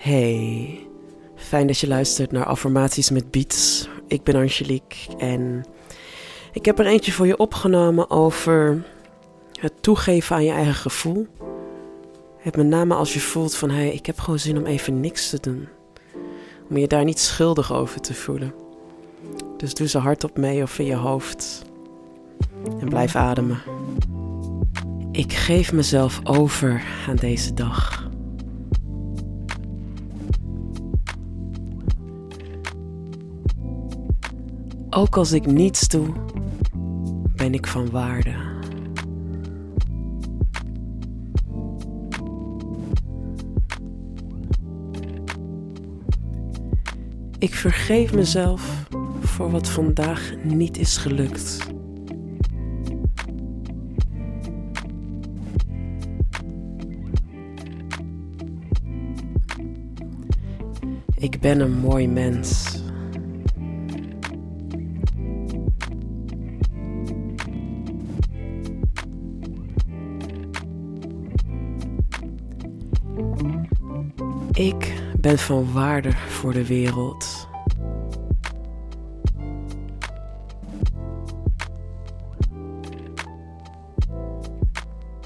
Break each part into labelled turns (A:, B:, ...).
A: Hey, fijn dat je luistert naar Affirmaties met Beats. Ik ben Angelique en ik heb er eentje voor je opgenomen over het toegeven aan je eigen gevoel. Het met name als je voelt van hey, ik heb gewoon zin om even niks te doen. Om je daar niet schuldig over te voelen. Dus doe ze hardop mee of in je hoofd. En blijf ademen. Ik geef mezelf over aan deze dag. Ook als ik niets doe, ben ik van waarde. Ik vergeef mezelf voor wat vandaag niet is gelukt. Ik ben een mooi mens. Ik ben van waarde voor de wereld.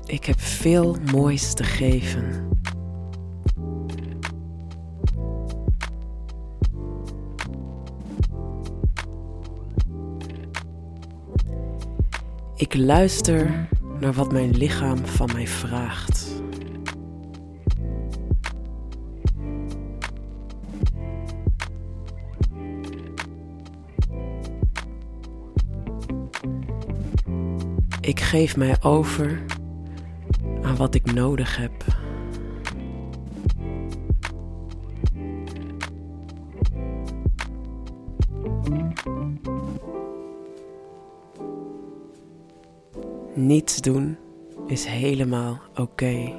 A: Ik heb veel moois te geven. Ik luister naar wat mijn lichaam van mij vraagt. Ik geef mij over aan wat ik nodig heb. Niets doen is helemaal oké.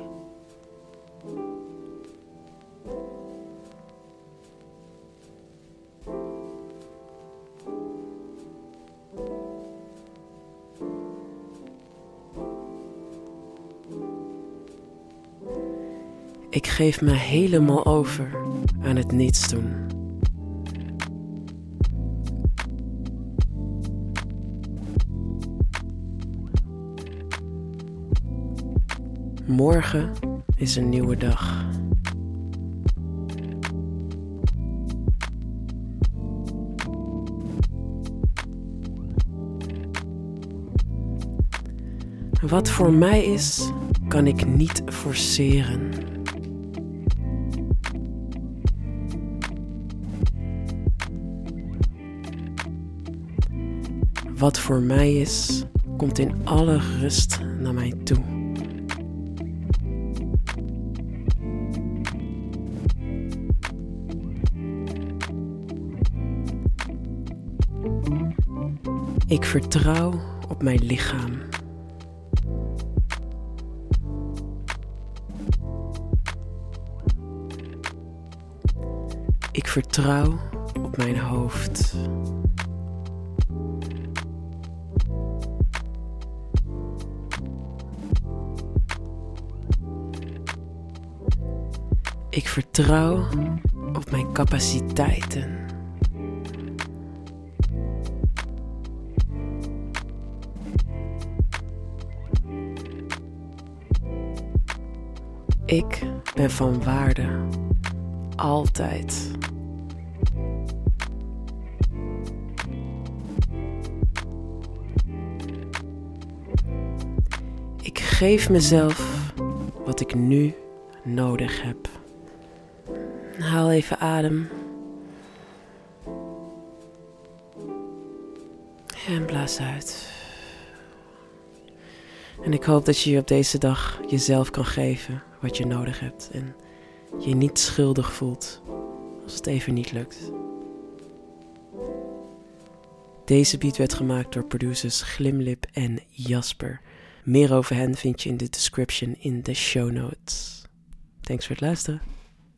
A: Ik geef me helemaal over aan het niets doen. Morgen is een nieuwe dag. Wat voor mij is, kan ik niet forceren. Wat voor mij is, komt in alle rust naar mij toe. Ik vertrouw op mijn lichaam. Ik vertrouw op mijn hoofd. Ik vertrouw op mijn capaciteiten. Ik ben van waarde. Altijd. Ik geef mezelf wat ik nu nodig heb. Haal even adem. En blaas uit. En ik hoop dat je op deze dag jezelf kan geven wat je nodig hebt. En je niet schuldig voelt als het even niet lukt. Deze beat werd gemaakt door producers Glimlip en Jasper. Meer over hen vind je in de description in de show notes. Thanks voor het luisteren.